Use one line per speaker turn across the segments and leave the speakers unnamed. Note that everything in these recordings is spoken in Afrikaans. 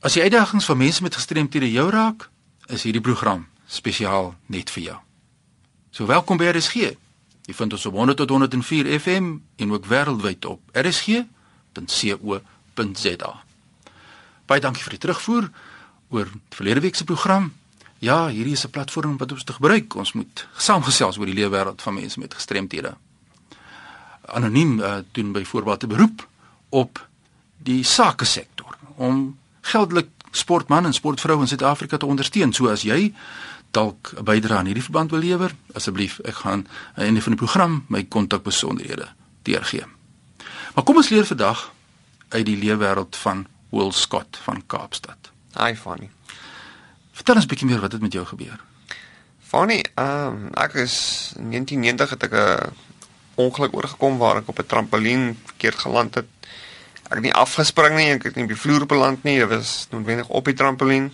As die uitdagings van mense met gestremthede jou raak, is hierdie program spesiaal net vir jou. So welkom by RSG. Jy vind ons op 100 tot 104 FM en ook wêreldwyd op rsg.co.za. Baie dankie vir die terugvoer oor verlede week se program. Ja, hierdie is 'n platform wat ons te gebruik. Ons moet saamgesels oor die lewe wêreld van mense met gestremthede. Anoniem uh, doen byvoorbeeld 'n beroep op die sake sektor om geldelik sportman en sportvrou in Suid-Afrika te ondersteun. So as jy dalk 'n bydrae aan hierdie verband wil lewer, asseblief, ek gaan aan die einde van die program my kontakbesonderhede deurgee. Maar kom ons leer vandag uit die leefwêreld van Will Scott van Kaapstad.
Hi Fanny.
Vertel ons 'n bietjie meer wat het met jou gebeur.
Fanny, ehm um, ek is in 1990 het ek 'n ongeluk oorgekom waar ek op 'n trampolien verkeerd geland het ek het nie afgespring nie, ek het nie op die vloer beland nie, dit was noodwendig op die trampolien.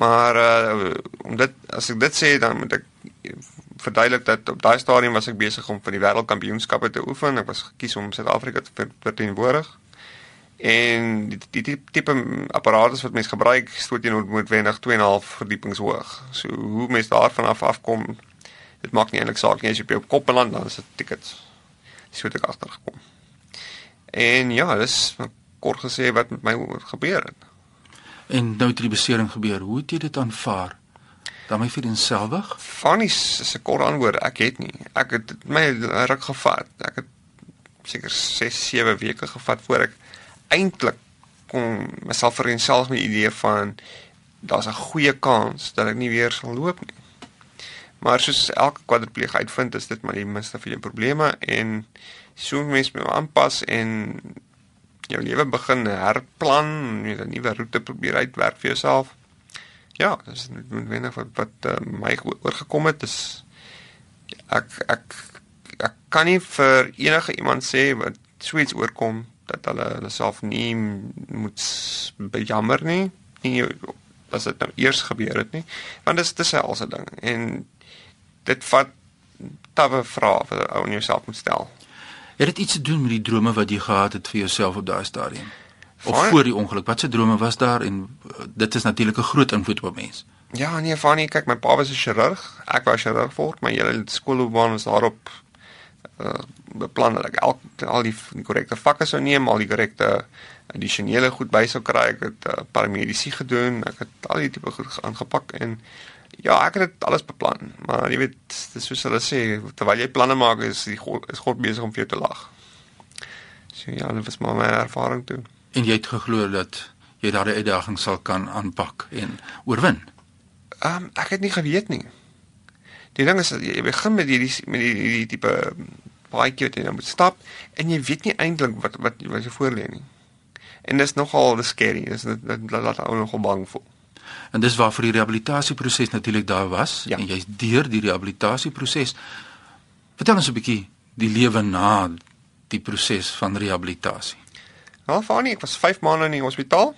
Maar uh om dit as ek dit sê dan moet ek verduidelik dat op daai stadium was ek besig om vir die wêreldkampioenskappe te oefen. Ek was gekies om Suid-Afrika te verteenwoordig. En die, die, tipe apparate wat mens gebruik, stoot jy noodwendig 2.5 verdiepings hoog. So hoe mens daarvan af afkom, dit maak nie eintlik saak nie as jy op jou kop beland, dan is dit tickets. So het ek agtergekom. En ja, dis kort gesê wat met my gebeur het.
En nou het die besering gebeur. Hoe het jy dit aanvaar? Dan my vir enselfig?
Funny is 'n kort antwoord. Ek het nie. Ek het my ruk gevat. Ek het seker 6, 7 weke gevat voor ek eintlik kon myself vir enself met die idee van daar's 'n goeie kans dat ek nie weer sal loop nie. Maar soos elke kwadripleeg uitvind, is dit maar die minste van jou probleme en so mens moet aanpas en jou lewe begin herplan, jy 'n nuwe roete probeer uitwerk vir jouself. Ja, dis net wenig wat wat uh, my oorgekom het is ek ek ek kan nie vir enige iemand sê wat sweets oorkom dat hulle hulle self nie moet bejammer nie. Nie as dit nou eers gebeur het nie. Want dit is dis 'n alse ding en dit vat tawe vrae wat ou in jouself moet stel.
Het dit iets te doen met die drome wat jy gehad het vir jouself op daai stadium? Of Van, voor die ongeluk, watse drome was daar en uh, dit is natuurlik 'n groot invloed op 'n mens.
Ja, nee, Fanny, kyk, my pa was 'n chirurg. Ek wou chirurg word, maar hele skoolloopbaan was daarop uh beplan dat ek al al die, die korrekte vakke sou neem, al die korrekte addisionele goed by sou kry. Ek het uh, paramedisy gedoen. Ek het al die tipe goed aangepak en Ja, ek het dit alles beplan, maar jy weet, dis soos hulle sê, terwyl jy planne maak, is die God is God besig om vir jou te lag. So ja, dit was maar my ervaring toe.
En jy het geglo dat jy daardie uitdaging sal kan aanpak en oorwin.
Ehm um, ek het nie geweet nie. Die ding is jy begin met hierdie met hierdie, tipe baadjie wat jy nou moet stap en jy weet nie eintlik wat wat wat jy voor lê nie. En dis nogal scary, dis dit laat ou nogal bang voel.
En dis waar vir die rehabilitasieproses natuurlik daar was ja. en jy's deur die rehabilitasieproses. Vertel ons 'n bietjie die lewe na die proses van rehabilitasie.
Nou, Fanny, ek was 5 maande in die hospitaal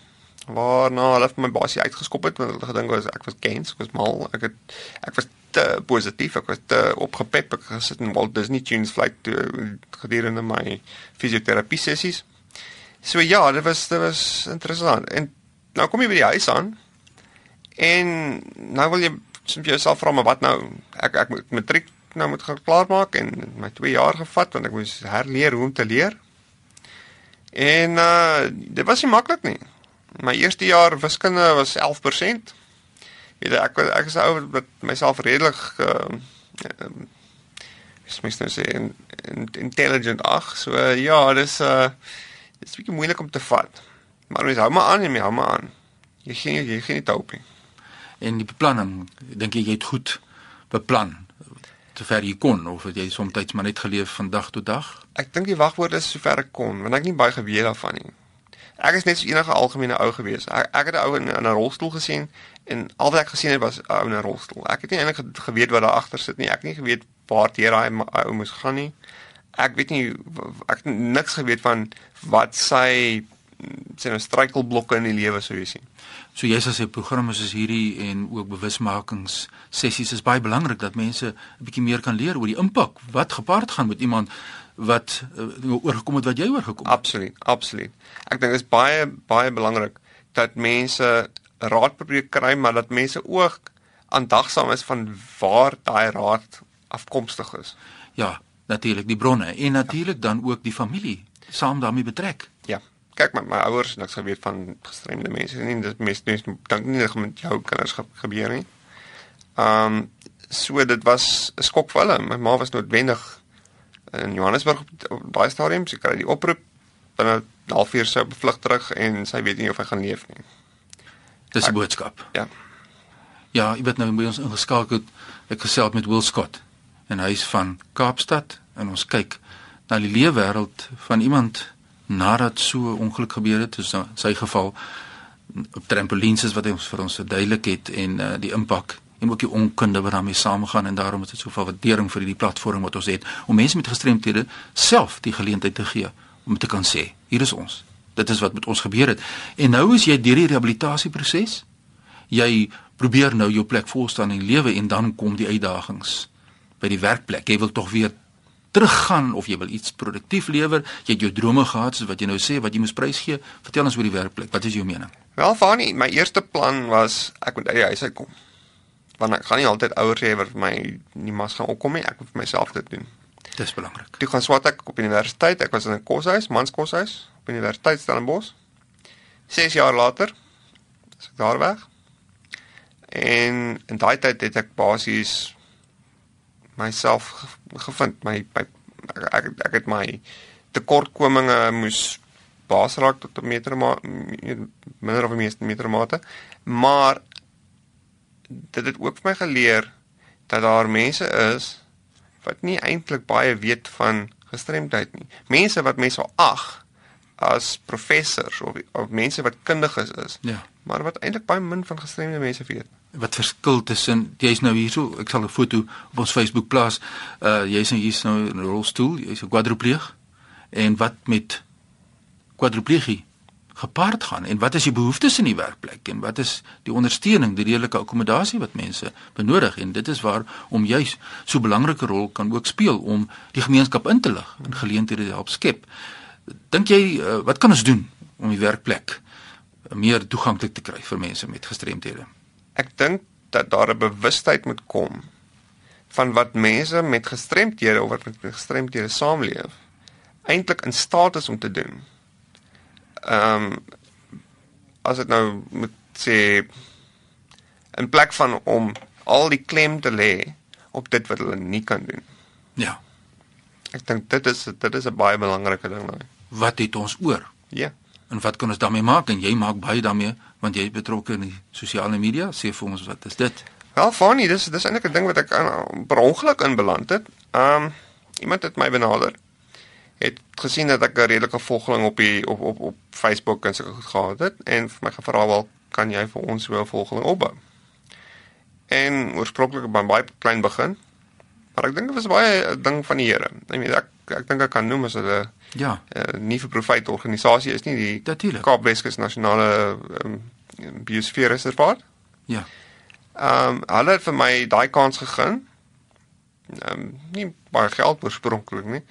waarna hulle my basie uitgeskop het want hulle gedink was ek was gains, ek was mal, ek het ek was te positief, ek was te opgepep, ek gesit in Walt Disney Tunes flight toe gedurende my fisioterapie sessies. So ja, dit was dit was interessant. En nou kom jy by die huis aan En nou wil jy soms jouself vra maar wat nou? Ek ek moet matriek nou moet gaan klaarmaak en my 2 jaar gevat want ek moes herleer hoe om te leer. En uh dit was nie maklik nie. My eerste jaar wiskunde was 11%. Weet ek ek is ou met myself redelik uh um, is mens nou sê in, in, intelligent ag. So uh, ja, dis uh dis bietjie moeilik om te vat. Maar mens hou maar aan jy hou maar aan. Jy gee jy gee nie hoop nie
en die beplanning dink jy jy het goed beplan sover jy kon of het jy soms maar net geleef van dag tot dag
ek dink die wagwoorde is sover ek kon want ek nie baie geweet daarvan nie ek is net so enige algemene ou gewees. Ek, ek het 'n ou in, in 'n rolstoel gesien en al wat ek gesien het was 'n ou in 'n rolstoel. Ek het nie eintlik geweet wat daar agter sit nie. Ek het nie geweet waar teer daai ou moes gaan nie. Ek weet nie ek het niks geweet van wat sy sien 'n struikelblokke in die lewe sou jy sien
So jy sê programme soos hierdie en ook bewusmakings sessies is baie belangrik dat mense 'n bietjie meer kan leer oor die impak wat gepaard gaan met iemand wat uh, oorgekom het wat jy oorgekom
het. Absoluut, absoluut. Ek dink dit is baie baie belangrik dat mense raad probeer kry, maar dat mense ook aandagsaam is van waar daai raad afkomstig is.
Ja, natuurlik die bronne en natuurlik dan ook die familie saam daarmee betrek.
Kyk maar my ouers en ek sou weet van gestremde mense nie dit mense dink nie dat met jou kinders ge gebeur nie. Ehm um, so dit was 'n skok vir hulle. My ma was noodwendig in Johannesburg op, op daai stadium, sy kry die oproep binne 'n halfuur sou bevlug terug en sy weet nie of hy gaan leef nie.
Dis 'n boodskap.
Ja.
Ja, ek weet nou by ons ingeskakel ek gesels met Will Scott en hy's van Kaapstad en ons kyk na die leefwêreld van iemand nadat so ongeluk gebeur het, soos in sy geval op trampolines wat hy ons vir ons verduidelik het en uh, die impak en ook die onkunde wat daarmee saamgaan en daarom is dit soveel waardering vir hierdie platform wat ons het om mense met gestremthede self die geleentheid te gee om te kan sê hier is ons. Dit is wat met ons gebeur het. En nou is jy deur die rehabilitasieproses. Jy probeer nou jou plek volstaan in lewe en dan kom die uitdagings by die werkplek. Jy wil tog weer teruggaan of jy wil iets produktief lewer jy het jou drome gehad soos wat jy nou sê wat jy moes prys gee vertel ons oor die werkplek wat is jou mening
wel Fani my eerste plan was ek moet uit die huis uitkom want ek gaan nie altyd ouers hê wat vir my nie mas gaan opkom nie. Ek moet vir myself dit doen.
Dis belangrik.
Toe gaan swat ek op universiteit. Ek was in 'n koshuis, mans koshuis op Universiteit Stellenbosch. 6 jaar later is ek daar weg. En in daai tyd het ek basies myself gevind. My, my ek ek het my tekortkominge moes baas raak tot 'n meter maar minder of meer meter mate. Maar dit het ook vir my geleer dat daar mense is wat nie eintlik baie weet van gestremdheid nie. Mense wat mense ag as professors of of mense wat kundig is.
Ja.
Maar wat eintlik baie min van gestremde mense weet.
Wat verskil tussen jy's nou hierso, ek sal 'n foto op ons Facebook plaas. Uh jy's nou hier's nou in 'n rolstoel, jy's 'n quadripleeg. En wat met quadriplegie? gepaard gaan en wat is die behoeftes in die werkplek en wat is die ondersteuning, die redelike akkommodasie wat mense benodig en dit is waar om juis so 'n belangrike rol kan ook speel om die gemeenskap in te lig en geleenthede help skep. Dink jy uh, wat kan ons doen om die werkplek meer toeganklik te kry vir mense met gestremthede?
Ek dink dat daar 'n bewustheid moet kom van wat mense met gestremthede of wat met gestremthede saamleef eintlik in staat is om te doen ehm um, as dit nou moet sê in plek van om al die klem te lê op dit wat hulle nie kan doen.
Ja.
Ek dink dit is dit is 'n baie belangrike ding nou.
Wat het ons oor?
Ja.
En wat kan ons daarmee maak? En jy maak baie daarmee want jy is betrokke in die sosiale media. Sê vir ons wat is dit?
Wel, funny, dis dis eintlik 'n ding wat ek aan per ongeluk in beland het. Um, iemand het my benader het gesien dat ek 'n redelike volgeling op die op op op Facebook en so goed gehad het en vir my gevra wel kan jy vir ons so 'n volgeling opbou. En oorspronklik by baie klein begin. Maar ek dink dit was baie 'n ding van die Here. Ek meen ek ek dink ek kan noem as hulle
ja,
uh, nie vir profite organisasie is nie die
Natuurlijk.
Kaap Weskus nasionale um, biosfeerreservaat.
ja.
Ehm um, hulle het vir my daai kans gegee. Ehm um, nie baie geld oorspronklik nie.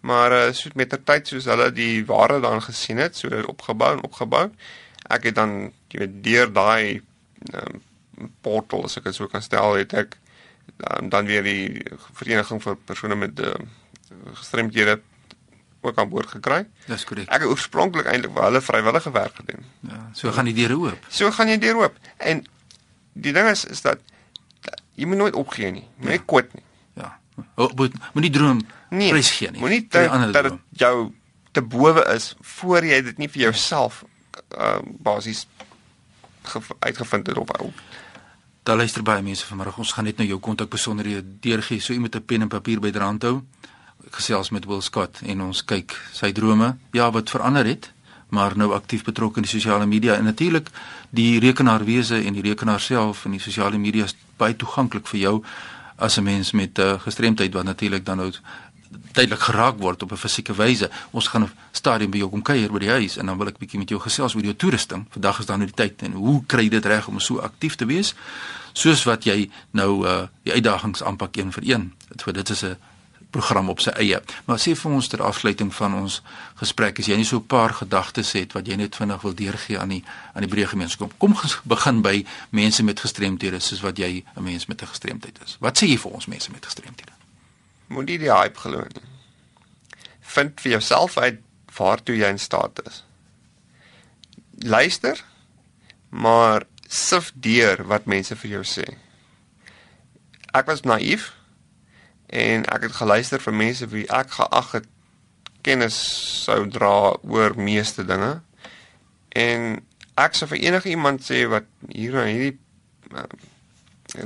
Maar uh, so met ter tyd soos hulle die ware dan gesien het, so opgebou en opgebou. Ek het dan jy weet deur daai um, portal as ek dit so kan stel, het ek um, dan weer die vereniging vir persone met uh, gestremdhede ook aan boord gekry.
Dis korrek.
Ek het oorspronklik eintlik vir hulle vrywillige werk gedoen.
Ja, so gaan die deure oop.
So gaan jy deur oop. En die ding is is dat jy moet nooit opgee nie. Moenie ja. kwit nie.
Ja. Moet moenie droom
nee,
prys gee nie.
Moenie dat dit jou te bowe is voor jy dit nie vir jouself uh basies uitgevind het op ou.
Daar luister baie mense vanmiddag. Ons gaan net nou jou kontak besonderhede deurgee. So iemand 'n pen en papier byderhand hou. Ek gesels met Will Scott en ons kyk sy drome. Ja, wat verander het, maar nou aktief betrokke in die sosiale media en natuurlik die rekenaarwese en die rekenaar self en die sosiale media is baie toeganklik vir jou as 'n mens met 'n uh, gestremdheid wat natuurlik dan nou tydelik geraak word op 'n fisieke wyse. Ons gaan 'n stadium by jou kom kuier by die huis en dan wil ek bietjie met jou gesels oor jou toerusting. Vandag is dan nou die tyd en hoe kry jy dit reg om so aktief te wees soos wat jy nou uh die uitdagings aanpak een vir een. So dit is 'n program op sy eie. Maar sê vir ons ter afsluiting van ons gesprek, as jy nie so 'n paar gedagtes het wat jy net vinnig wil deurgee aan die aan die breë gemeenskap. Kom begin by mense met gestremthede soos wat jy 'n mens met 'n gestremdheid is. Wat sê jy vir ons mense met gestremthede?
Moenie die hype glo nie. Vind vir jouself uit waartoe jy in staat is. Luister, maar sif deur wat mense vir jou sê. Ek was naïef en ek het geluister vir mense wie ek geag het kennis sou dra oor meeste dinge. En ek sou vir enige iemand sê wat hier na hierdie uh,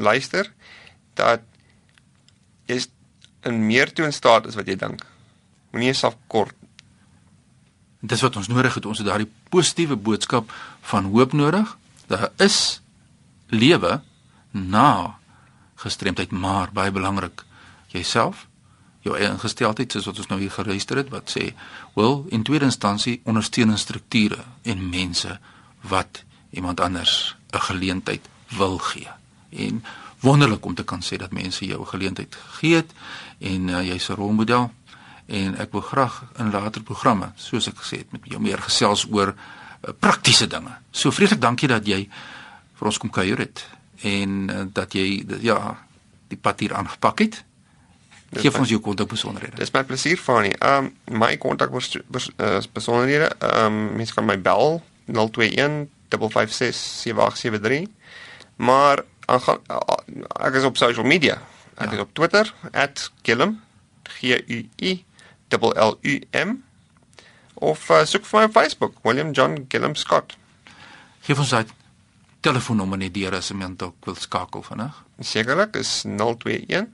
luister dat jy in meer toe in staat is wat jy dink. Moenie jouself kort.
Dis wat ons nodig het. Ons het daardie positiewe boodskap van hoop nodig. Daar is lewe na gestremdheid, maar baie belangrik jouself jou eie ingesteldheid soos wat ons nou hier geluister het wat sê wil in tweede instansie ondersteunende strukture en mense wat iemand anders 'n geleentheid wil gee en wonderlik om te kan sê dat mense jou 'n geleentheid gegee het en uh, jy's 'n rolmodel en ek wil graag in later programme soos ek gesê het met jou meer gesels oor uh, praktiese dinge. So vreeslik dankie dat jy vir ons kom kuier het en uh, dat jy ja die pad hier aangepak het Geef ons jou kontak besonderhede.
Dis my plesier van nie. Ehm um, my kontak eh, besonderhede, ehm um, mens kan my bel 021 556 7873. Maar ek is op social media. Ek ja. is op Twitter @gillum g u i l l u m of uh, soek vir my op Facebook William John Gillum Scott.
Geef ons uit telefoonnommer net deur as iemand dalk wil skakel vinnig.
Sekerlik is 021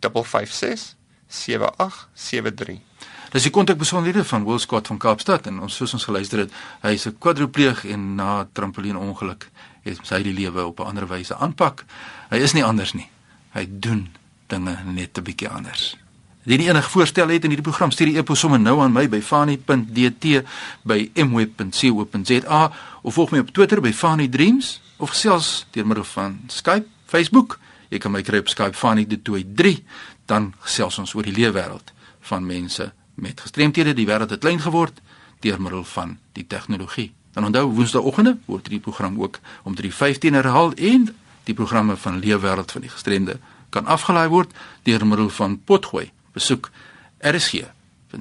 556 7873.
Dis die kontakbesonderhede van Will Scott van Kaapstad en ons soos ons geluister het, hy is 'n kwadripleeg en na trampolien ongeluk het hy die lewe op 'n ander wyse aanpak. Hy is nie anders nie. Hy doen dinge net 'n bietjie anders. Indien enige voorstel het in hierdie program, stuur die e-pos sommer nou aan my by fani.dt@mweb.co.za of volg my op Twitter by fanidreams of selfs deur middel van Skype, Facebook Jy kan my kry op Skype Fanny de Tooi 3, dan gesels ons oor die leefwêreld van mense met gestremthede. Die wêreld het klein geword deur middel van die tegnologie. Dan onthou Woensdaeoggende word hierdie program ook om 3:15 herhaal en die programme van Leefwêreld van die gestremde kan afgelaai word deur middel van Potgooi. Besoek rsg.co.za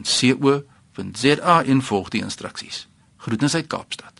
en volg die instruksies. Groetens uit Kaapstad.